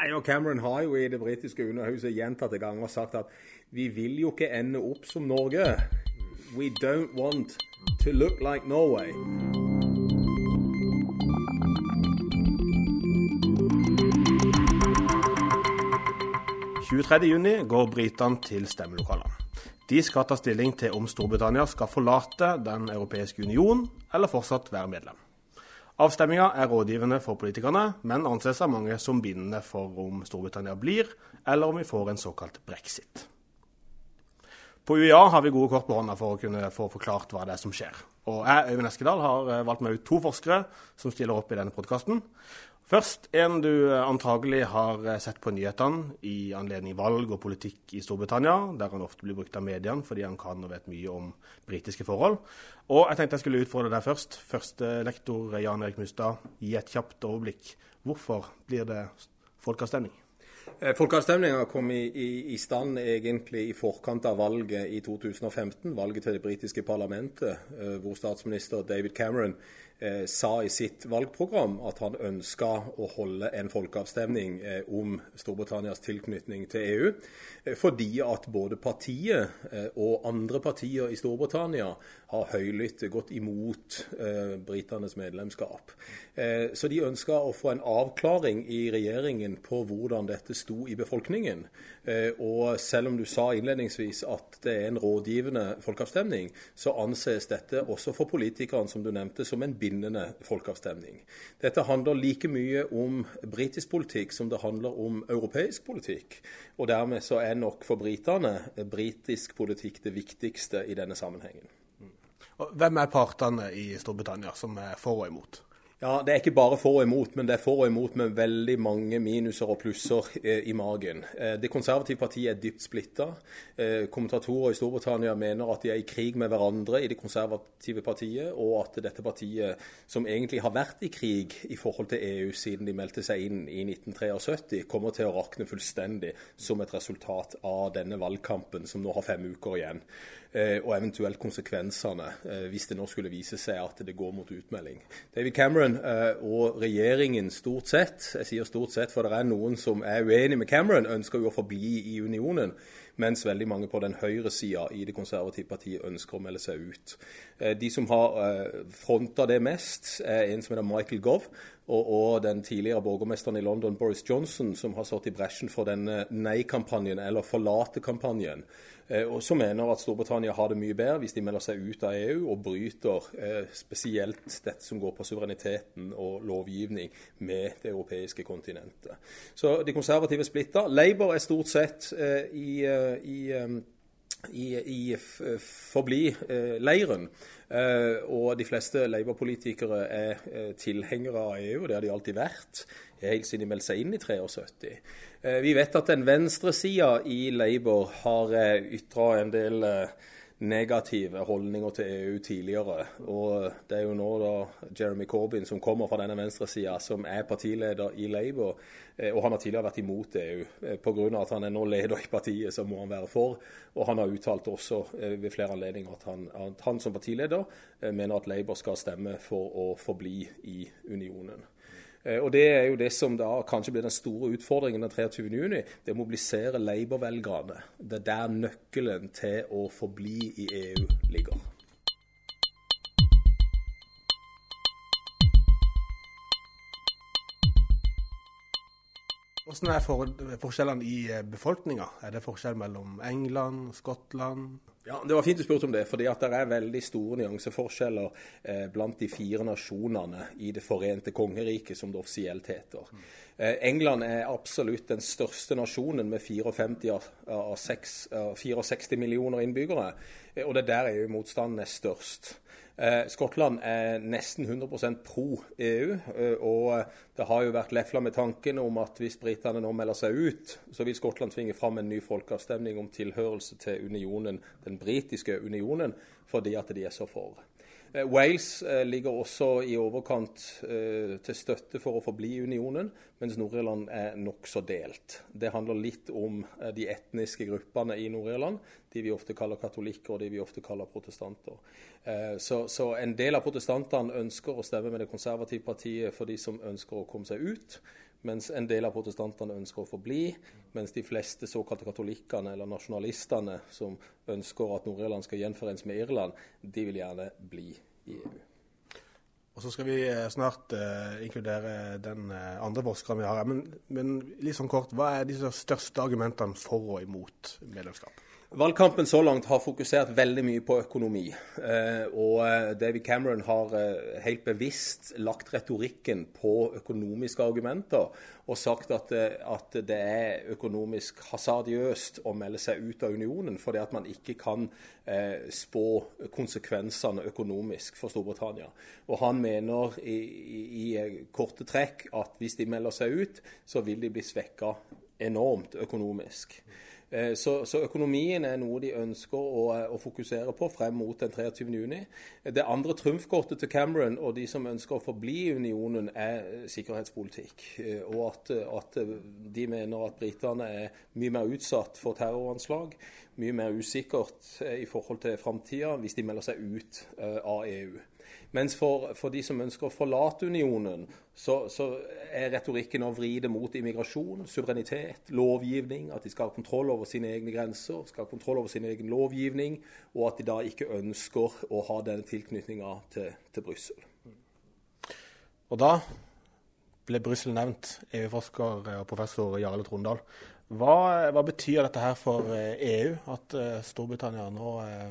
Nei, og Cameron har jo i det britiske underhuset gjentatte ganger sagt at vi vil jo ikke ende opp som Norge. We don't want to look like Norway. juni går britene til stemmelokalene. De skal ta stilling til om Storbritannia skal forlate Den europeiske union eller fortsatt være medlem. Avstemminga er rådgivende for politikerne, men anses av mange som bindende for om Storbritannia blir, eller om vi får en såkalt brexit. På UiA har vi gode kort på hånda for å kunne få forklart hva det er som skjer. Og jeg, Øyvind Eskedal, har eh, valgt meg ut to forskere som stiller opp i denne podkasten. Først en du eh, antagelig har eh, sett på nyhetene i anledning valg og politikk i Storbritannia, der han ofte blir brukt av mediene fordi han kan og vet mye om britiske forhold. Og jeg tenkte jeg skulle utfordre deg først. Første lektor Jan Erik Mustad, gi et kjapt overblikk. Hvorfor blir det folkeavstemning? Eh, folkeavstemninga kom i, i, i, stand egentlig i forkant av valget i 2015, valget til det britiske parlamentet, hvor statsminister David Cameron eh, sa i sitt valgprogram at han ønska å holde en folkeavstemning eh, om Storbritannias tilknytning til EU. Eh, fordi at både partiet eh, og andre partier i Storbritannia har høylytt gått imot eh, britenes medlemskap. Eh, så de ønska å få en avklaring i regjeringen på hvordan dette sto i befolkningen. og selv om du sa innledningsvis at det er en rådgivende folkeavstemning, så anses dette også for politikerne, som du nevnte, som en bindende folkeavstemning. Dette handler like mye om britisk politikk som det handler om europeisk politikk. Og dermed så er nok for britene britisk politikk det viktigste i denne sammenhengen. Hvem er partene i Storbritannia som er for og imot? Ja, Det er ikke bare for og imot, men det er for og imot med veldig mange minuser og plusser eh, i magen. Eh, det konservative partiet er dypt splitta. Eh, kommentatorer i Storbritannia mener at de er i krig med hverandre i det konservative partiet, og at dette partiet, som egentlig har vært i krig i forhold til EU siden de meldte seg inn i 1973, kommer til å rakne fullstendig som et resultat av denne valgkampen, som nå har fem uker igjen. Eh, og eventuelt konsekvensene eh, hvis det nå skulle vise seg at det går mot utmelding. David Cameron eh, og regjeringen stort sett, jeg sier stort sett for det er noen som er uenig med Cameron, ønsker jo å forbli i unionen mens veldig mange på den høyre sida i det konservative partiet ønsker å melde seg ut. De som har fronta det mest, er en som heter Michael Gove, og, den tidligere borgermesteren i London, Boris Johnson, som har stått i bresjen for denne nei-kampanjen, eller forlate-kampanjen. Eh, og som mener at Storbritannia har det mye bedre hvis de melder seg ut av EU og bryter eh, spesielt dette som går på suvereniteten og lovgivning med det europeiske kontinentet. Så de konservative splitter. Labour er stort sett eh, i, i i, i forbli-leiren. Eh, og de fleste Labour-politikere er eh, tilhengere av EU, og det har de alltid vært. Helt siden de meldte seg inn i 73. Eh, vi vet at den venstresida i Labour har eh, ytra en del eh, negative holdninger til EU tidligere. Og det er jo nå da Jeremy Corbyn, som kommer fra denne venstresida, som er partileder i Labour. Og han har tidligere vært imot EU. Pga. at han er nå leder i partiet, så må han være for. Og han har uttalt også ved flere anledninger at han, at han som partileder mener at Labour skal stemme for å forbli i unionen. Eh, og Det er jo det som da kanskje blir den store utfordringen den 23.6. Det å mobilisere Labour-velgerne. Det er der nøkkelen til å forbli i EU ligger. Hvordan er forskjellene i eh, befolkninga? Er det forskjell mellom England, Skottland? Ja, Det var fint du spurte om det. fordi at det er veldig store nyanseforskjeller eh, blant de fire nasjonene i Det forente kongeriket, som det offisielt heter. Eh, England er absolutt den største nasjonen med 54 av, av 6, 64 millioner innbyggere. Eh, og det er der EU-motstanden er størst. Eh, Skottland er nesten 100 pro EU. Eh, og det har jo vært lefla med tanken om at hvis britene nå melder seg ut, så vil Skottland tvinge fram en ny folkeavstemning om tilhørelse til unionen, den britiske unionen, fordi at de er så for. Eh, Wales eh, ligger også i overkant eh, til støtte for å forbli i unionen, mens Nord-Irland er nokså delt. Det handler litt om de etniske gruppene i Nord-Irland, de vi ofte kaller katolikker og de vi ofte kaller protestanter. Så, så, en del av protestantene ønsker å stemme med det konservative partiet for de som ønsker å komme seg ut, mens en del av protestantene ønsker å forbli, mens de fleste såkalte katolikkene eller nasjonalistene som ønsker at Nord-Irland skal gjenforenes med Irland, de vil gjerne bli i EU. Og Så skal vi eh, snart uh, inkludere den uh, andre forskeren vi har her. Men, men litt sånn kort, hva er de største argumentene for og imot medlemskap? Valgkampen så langt har fokusert veldig mye på økonomi. Eh, og eh, David Cameron har eh, helt bevisst lagt retorikken på økonomiske argumenter og sagt at, at det er økonomisk hasardiøst å melde seg ut av unionen fordi at man ikke kan spå konsekvensene økonomisk for Storbritannia. Og han mener i, i, i korte trekk at hvis de melder seg ut, så vil de bli svekka enormt økonomisk. Eh, så, så, økonomien er noe de ønsker å, å, fokusere på frem mot den 23.6. Det andre trumfkortet til Cameron og de som ønsker å forbli i unionen, er sikkerhetspolitikk. Eh, og at, at de mener at britene er mye mer utsatt for terroranslag, mye mer usikkert eh, i forhold til framtida hvis de melder seg ut av EU. Mens for, for, de som ønsker å forlate unionen, så, så, er retorikken å vri det mot immigrasjon, suverenitet, lovgivning. At de skal ha kontroll over sine egne grenser, skal ha kontroll over sin egen lovgivning. Og at de da ikke ønsker å ha denne tilknytninga til, til Brussel. Og da ble Brussel nevnt, EU-forsker og professor Jarle Trondal. Hva, hva, betyr dette her for EU, eh, e at eh, Storbritannia nå eh,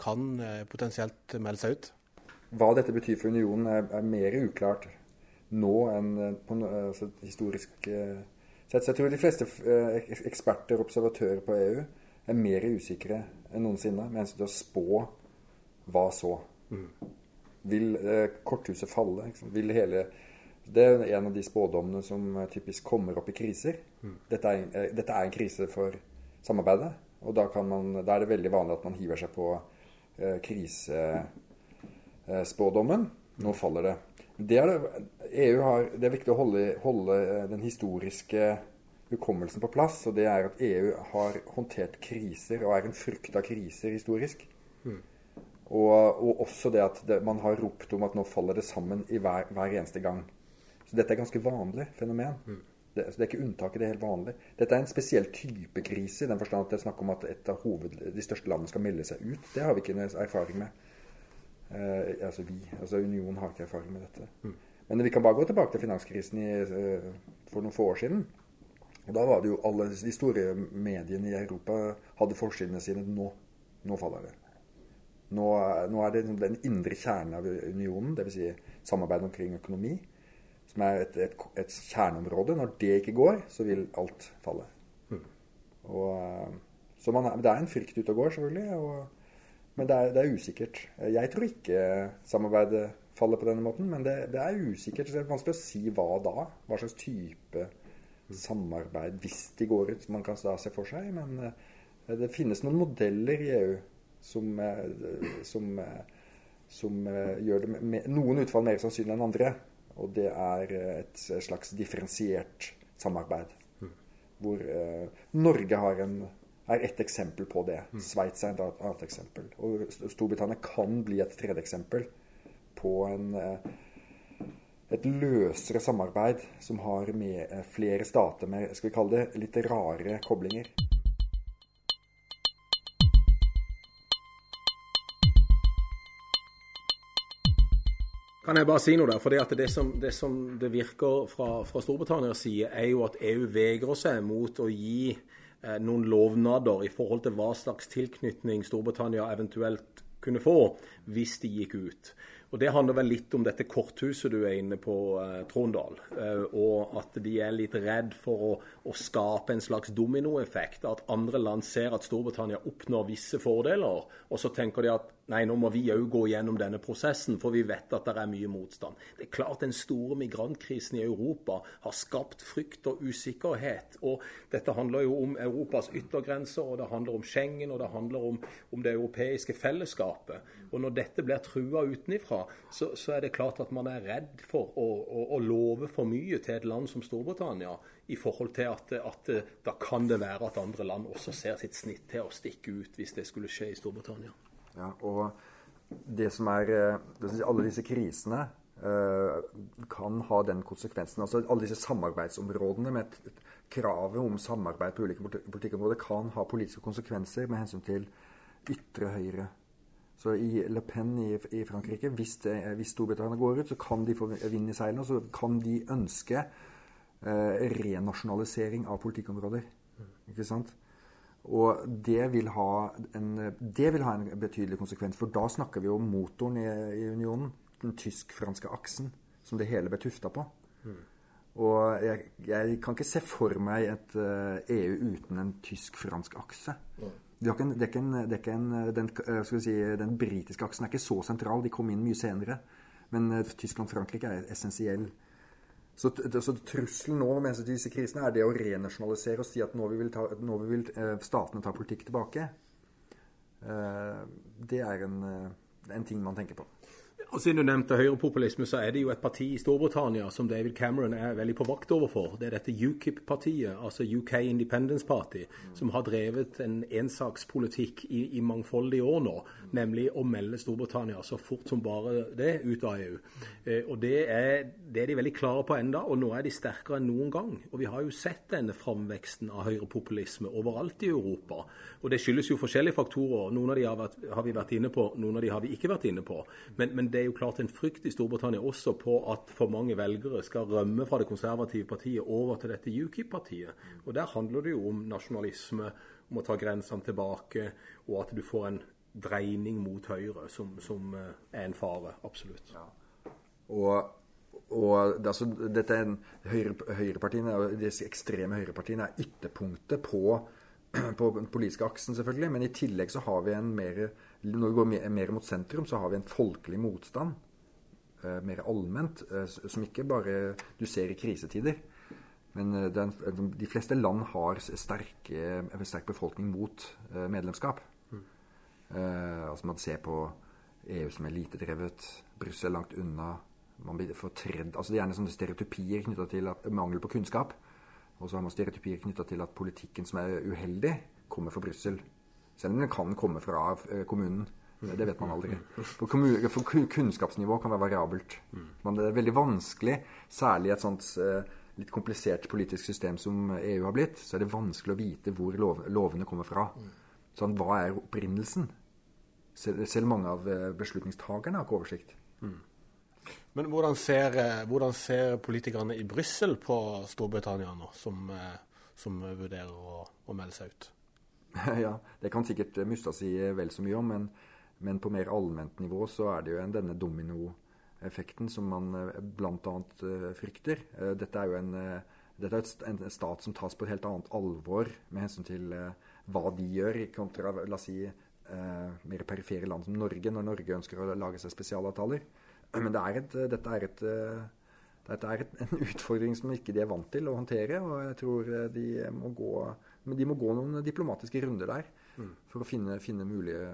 kan potensielt melde seg ut? Hva dette betyr for unionen, er, er mer uklart nå enn eh, på altså, historisk uh, sett. Så jeg tror de fleste eksperter og observatører på EU er mer usikre enn noensinne med hensyn til å spå hva så. Mm. Vil eh, korthuset falle? Vil hele Det er en av de spådommene som typisk kommer opp i kriser. Mm. Dette, er, dette, er, en krise for samarbeidet. Og da, man, da, er det veldig vanlig at man hiver seg på krise Eh, spådommen. Nå faller det. Det er, EU har, det er viktig å holde, holde, eh, den historiske hukommelsen på plass. Og det er at EU har håndtert kriser og er en frykt av kriser historisk. Mm. Og, og, også det at det, man har ropt om at nå faller det sammen i hver, hver eneste gang. Så dette er ganske vanlig fenomen. Mm. Det, så det er ikke unntaket, det er helt vanlig. Dette er en spesiell type krise, i den forstand at det er snakk om at et av hoved, de største landene skal melde seg ut. Det har vi ikke erfaring med. Eh, altså vi, altså Unionen har ikke erfaring med dette. Mm. Men vi kan bare gå tilbake til finanskrisen i, eh, for noen få år siden. Og Da var det jo alle de store mediene i Europa hadde forsidene sine nå. Nå faller det. Nå, nå er det liksom den indre kjernen av unionen, dvs. Si samarbeid omkring økonomi, som er et, et, et, kjerneområde. Når det ikke går, så vil alt falle. Mm. Og, eh, så man, det er en frykt ute og går, selvfølgelig. og men det er, det er, usikkert. Jeg tror ikke samarbeidet faller på denne måten, men det, det, er usikkert. Det er vanskelig å si hva da. Hva slags type samarbeid, hvis de går ut, man kan da se for seg. Men eh, det finnes noen modeller i EU som, eh, som, eh, som gjør det med, noen utfall mer sannsynlig enn andre. Og det er et slags differensiert samarbeid. Mm. Hvor Norge har en er ett eksempel på det. Mm. Sveits er et annet eksempel. Og Storbritannia kan bli et tredje eksempel på en, eh, et løsere samarbeid som har med eh, flere stater med skal vi kalle det, litt rare koblinger. Kan jeg bare si noe der? For det, som, det som det virker fra, fra Storbritannias side, er jo at EU vegrer seg mot å gi noen lovnader i forhold til hva slags tilknytning Storbritannia eventuelt kunne få hvis de gikk ut. Og Det handler vel litt om dette korthuset du er inne på, eh, Trondal. Eh, og at de er litt redd for å, å skape en slags dominoeffekt. At andre land ser at Storbritannia oppnår visse fordeler, og så tenker de at Nei, nå må vi òg gå gjennom denne prosessen, for vi vet at det er mye motstand. Det er klart Den store migrantkrisen i Europa har skapt frykt og usikkerhet. og Dette handler jo om Europas yttergrenser, og det handler om Schengen og det handler om, om det europeiske fellesskapet. Og Når dette blir trua utenifra, så, så, er det klart at man er redd for å, å, å, love for mye til et land som Storbritannia i forhold til at, at da kan det være at andre land også ser sitt snitt til å stikke ut hvis det skulle skje i Storbritannia. Ja, og det som er eh, Alle disse krisene kan ha den konsekvensen. Altså Alle disse samarbeidsområdene med kravet om samarbeid på ulike politikkområder kan ha politiske konsekvenser med hensyn til ytre høyre. Så i Le Pen i, i Frankrike, hvis, det, hvis, Storbritannia går ut, så kan de få vind i seilene. Og så kan de ønske uh, renasjonalisering av politikkområder. Ikke sant? Og det vil, en, det vil, ha en, betydelig konsekvens. For da snakker vi om motoren i, i unionen. Den tysk-franske aksen som det hele ble tufta på. Mm. Og jeg, jeg, kan ikke se for meg et uh, eh, EU uten en tysk-fransk akse. Mm. Det er ikke det er ikke en, er ikke en, den, eh, si, den britiske aksen er ikke så sentral. De kom inn mye senere. Men Tyskland-Frankrike er essensiell. Så, så trusselen nå med disse krisene er det å renasjonalisere og si at nå vil, ta, nå vil uh, statene ta politikk tilbake. Uh, det er en, en ting man tenker på. Og Siden du nevnte høyrepopulisme, så er det jo et parti i Storbritannia som David Cameron er veldig på vakt overfor. Det er dette UKIP-partiet, altså UK Independence Party, som har drevet en ensakspolitikk i, i mangfoldige år nå. Nemlig å melde Storbritannia så fort som bare det ut av EU. Eh, og det er, det er, de veldig klare på enda, og nå er de sterkere enn noen gang. Og vi har jo sett denne framveksten av høyrepopulisme overalt i Europa. Og det skyldes jo forskjellige faktorer. Noen av de har, vært, har vi vært inne på, noen av de har vi ikke vært inne på. Men, men det er jo klart en frykt i Storbritannia også på at for mange velgere skal rømme fra det konservative partiet over til dette UKIP-partiet. Og Der handler det jo om nasjonalisme, om å ta grensene tilbake, og at du får en dreining mot høyre, som, som eh, er en fare. Absolutt. Ja. Og, og altså, dette er en, høyre, høyrepartiene, disse ekstreme høyrepartiene er ytterpunktet på på den politiske aksen, selvfølgelig. Men i tillegg så har vi en mer Når vi går mer, mer mot sentrum, så har vi en folkelig motstand. Eh, mer allment. Eh, som ikke bare du ser i krisetider. Men eh, den, de fleste land har sterke, sterk befolkning mot medlemskap. Mm. Eh, altså Man ser på EU som elitedrevet, Brussel langt unna. Man blir fortredd, altså Det er gjerne sånne stereotypier knytta til at, mangel på kunnskap. Og så har man stereotypier knytta til at politikken som er uheldig, kommer fra Brussel. Selv om den kan komme fra eh, kommunen. Det vet man aldri. For, for kunnskapsnivå kan være variabelt. Men det er veldig vanskelig, særlig i et sånt eh, litt komplisert politisk system som EU har blitt, så er det vanskelig å vite hvor lov, lovene kommer fra. Sånn, hva er opprinnelsen? Selv, selv mange av eh, beslutningstakerne har ikke oversikt. Men hvordan ser, hvordan ser politikerne i Brussel på Storbritannia nå, som, som vurderer å, å, melde seg ut? Ja, det kan sikkert Mustad si vel så mye om, men, men på mer allment nivå så er det jo en, denne dominoeffekten som man eh, bl.a. frykter. Dette er jo en, dette er en stat som tas på et helt annet alvor med hensyn til hva de gjør, kontra la oss si, mer perifere land som Norge, når Norge ønsker å lage seg spesialavtaler. Men det er et, dette er, et, eh, dette er en utfordring som ikke de er vant til å håndtere. Og jeg tror eh, de må gå, de må gå noen diplomatiske runder der mm. for å finne, finne mulige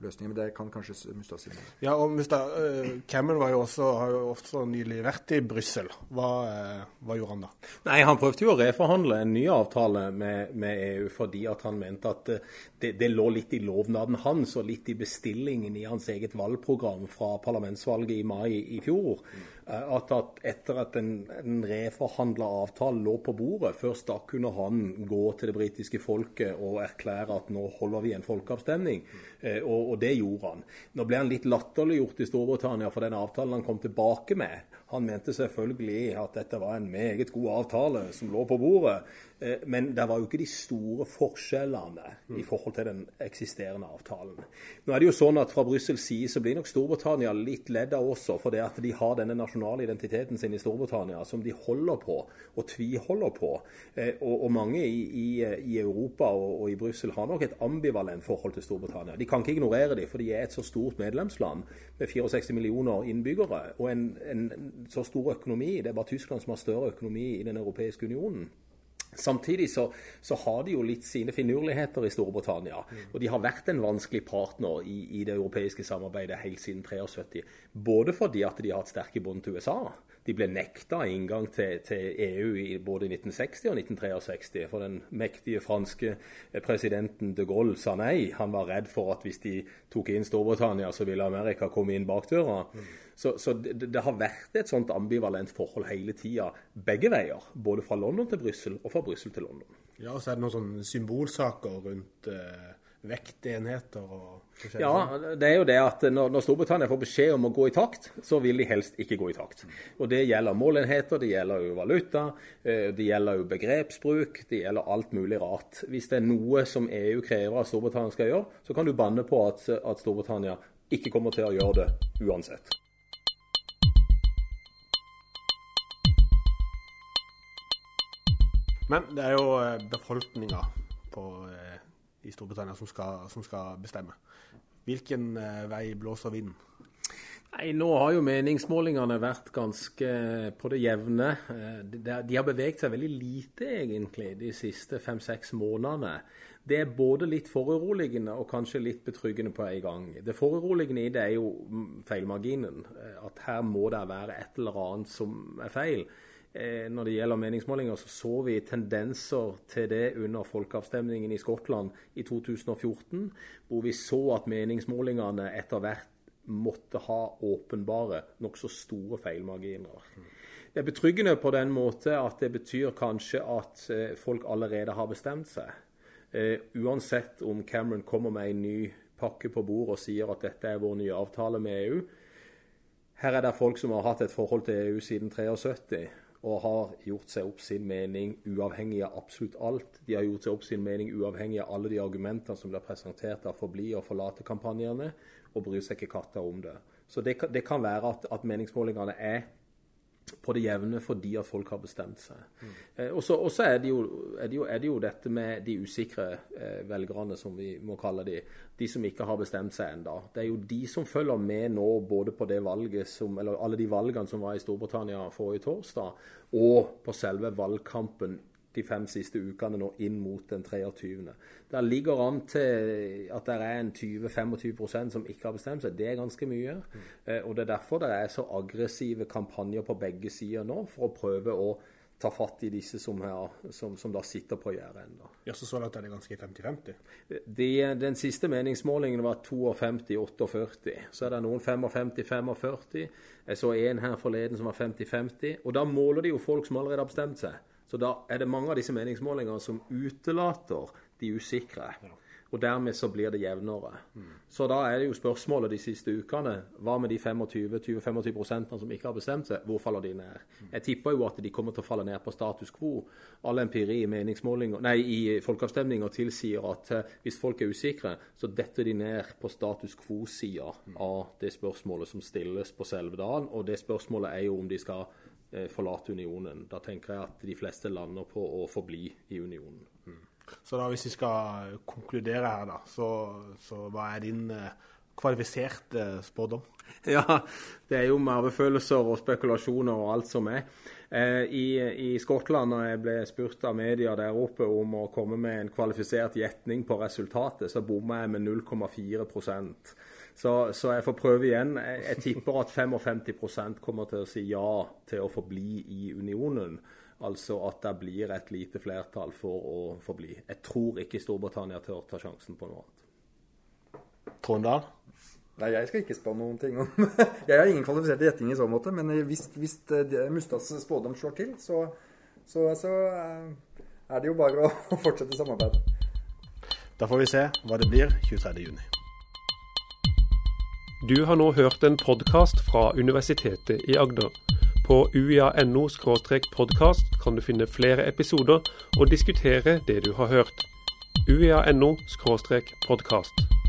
løsninger. Men det kan kanskje Mustad si. Ja, og Mustad, uh, Cameron var jo også, har jo også nylig vært i Brussel. Hva, uh, hva, gjorde han da? Nei, Han prøvde jo å reforhandle en ny avtale med, med EU fordi at han mente at det, det, lå litt i lovnaden hans og litt i bestillingen i hans eget valgprogram fra parlamentsvalget i mai i fjor. Mm. At, at, etter at en, en reforhandla avtale lå på bordet, først da kunne han gå til det britiske folket og erklære at nå holder vi en folkeavstemning. eh, Og, og det gjorde han. Nå ble han litt latterliggjort i Storbritannia for den avtalen han kom tilbake med. Han mente selvfølgelig at dette var en meget god avtale som lå på bordet. Eh, men det var jo ikke de store forskjellene i forhold til den eksisterende avtalen. Nå er det jo sånn at Fra Brussels side så blir nok Storbritannia litt ledd av også, for det at de har denne nasjonale identiteten sin i Storbritannia som de holder på og tviholder på. Eh, og, og mange i, i, i, Europa og, og i Brussel har nok et ambivalent forhold til Storbritannia. De kan ikke ignorere dem, for de er et så stort medlemsland med 64 millioner innbyggere og en, en så stor økonomi. Det er bare Tyskland som har større økonomi i Den europeiske unionen. Samtidig så, så, har de jo litt sine finurligheter i Storbritannia. Mm. Og de har vært en vanskelig partner i, i, det europeiske samarbeidet helt siden 73. Både fordi at de har hatt sterke bånd til USA, De ble nekta inngang til, til EU i både 1960 og 1963. For den mektige franske presidenten de Gaulle sa nei. Han var redd for at hvis de tok inn Storbritannia, så ville Amerika komme inn bakdøra. Mm. Så, så det, det, har vært et sånt ambivalent forhold hele tida, begge veier. Både fra London til Brussel og fra Brussel til London. Ja, og så er det noen sånne symbolsaker rundt eh, vektenheter og Ja, det er jo det at når, når, Storbritannia får beskjed om å gå i takt, så vil de helst ikke gå i takt. Og Det gjelder målenheter, det gjelder jo valuta, eh, det gjelder jo begrepsbruk, det gjelder alt mulig rart. Hvis det er noe som EU krever at Storbritannia skal gjøre, så kan du banne på at, at Storbritannia ikke kommer til å gjøre det uansett. Men det er jo eh, befolkninga eh, i Storbritannia som skal, som skal, bestemme. Hvilken eh, vei blåser vinden? Nei, Nå har jo meningsmålingene vært ganske på det jevne. De har beveget seg veldig lite egentlig de siste fem-seks månedene. Det er både litt foruroligende og kanskje litt betryggende på en gang. Det foruroligende i det er jo mm, feilmarginen. At her må det være et eller annet som er feil. Eh, når det gjelder meningsmålinger, så så vi tendenser til det under folkeavstemningen i Skottland i 2014, hvor vi så at meningsmålingene etter hvert måtte ha åpenbare, nokså store feilmarginer. Det er betryggende på den måte at det betyr kanskje at eh, folk allerede har bestemt seg. Uh, uansett om Cameron kommer med en ny pakke på bordet og sier at dette er vår nye avtale med EU. Her er det folk som har hatt et forhold til EU siden 73 og har gjort seg opp sin mening uavhengig av absolutt alt. De har gjort seg opp sin mening uavhengig av alle de argumentene som blir presentert av forbli- og forlate-kampanjene, og bryr seg ikke katta om det. Så det, det kan være at, at meningsmålingene er på det jevne fordi at folk har bestemt seg. Mm. Eh, og så er, er, er, det jo dette med de usikre eh, velgerne, som vi må kalle de. De som ikke har bestemt seg enda. Det er jo de som følger med nå både på det valget som, eller alle de valgene som var i Storbritannia forrige torsdag, og på selve valgkampen de fem siste ukene nå inn mot den 23. Det ligger an til at det er en 20-25% som ikke har bestemt seg. Det er ganske mye. Mm. Eh, og Det er derfor det er så aggressive kampanjer på begge sider nå, for å prøve å ta fatt i disse som, her, som, som da sitter på gjerdet ennå. Ja, så så langt er det ganske 50-50? De, den siste meningsmålingen var 52-48. Så er det noen 55-45. Jeg så en her forleden som var 50-50. Og da måler de jo folk som allerede har bestemt seg. Så da er det mange av disse meningsmålingene som utelater de usikre. Ja. Og dermed så blir det jevnere. Mm. Så da er det jo spørsmålet de siste ukene Hva med de 25-25 som ikke har bestemt seg? Hvor faller de ned? Mm. Jeg tipper jo at de kommer til å falle ned på status quo. All empiri i nei, i folkeavstemninger tilsier at uh, hvis folk er usikre, så detter de ned på status quo-sida mm. av det spørsmålet som stilles på selve dagen. Og det spørsmålet er jo om de skal Eh, forlate unionen. Da tenker jeg at de fleste lander på å forbli i unionen. Mm. Så da hvis vi skal konkludere her, da, så, så hva er din eh, kvalifiserte spådom? Ja, det er jo mavefølelser og spekulasjoner og alt som er. Eh, i, I Skottland, når jeg ble spurt av media der oppe om å komme med en kvalifisert gjetning på resultatet, så bomma jeg med 0,4 så, så, jeg får prøve igjen. Jeg, jeg tipper at 55 kommer til å si ja til å forbli i unionen. Altså at det blir et lite flertall for å forbli. Jeg tror ikke Storbritannia tør ta sjansen på noe annet. Trondal? Nei, jeg skal ikke spå noen ting om Jeg har ingen kvalifiserte gjetting i så måte, men hvis, hvis Mustads spådom slår til, så, så, så, eh, er det jo bare å fortsette samarbeidet. Da får vi se hva det blir 23.6. Du har nå hørt en podkast fra Universitetet i Agder. På uia.no podkast kan du finne flere episoder og diskutere det du har hørt. uia.no podkast.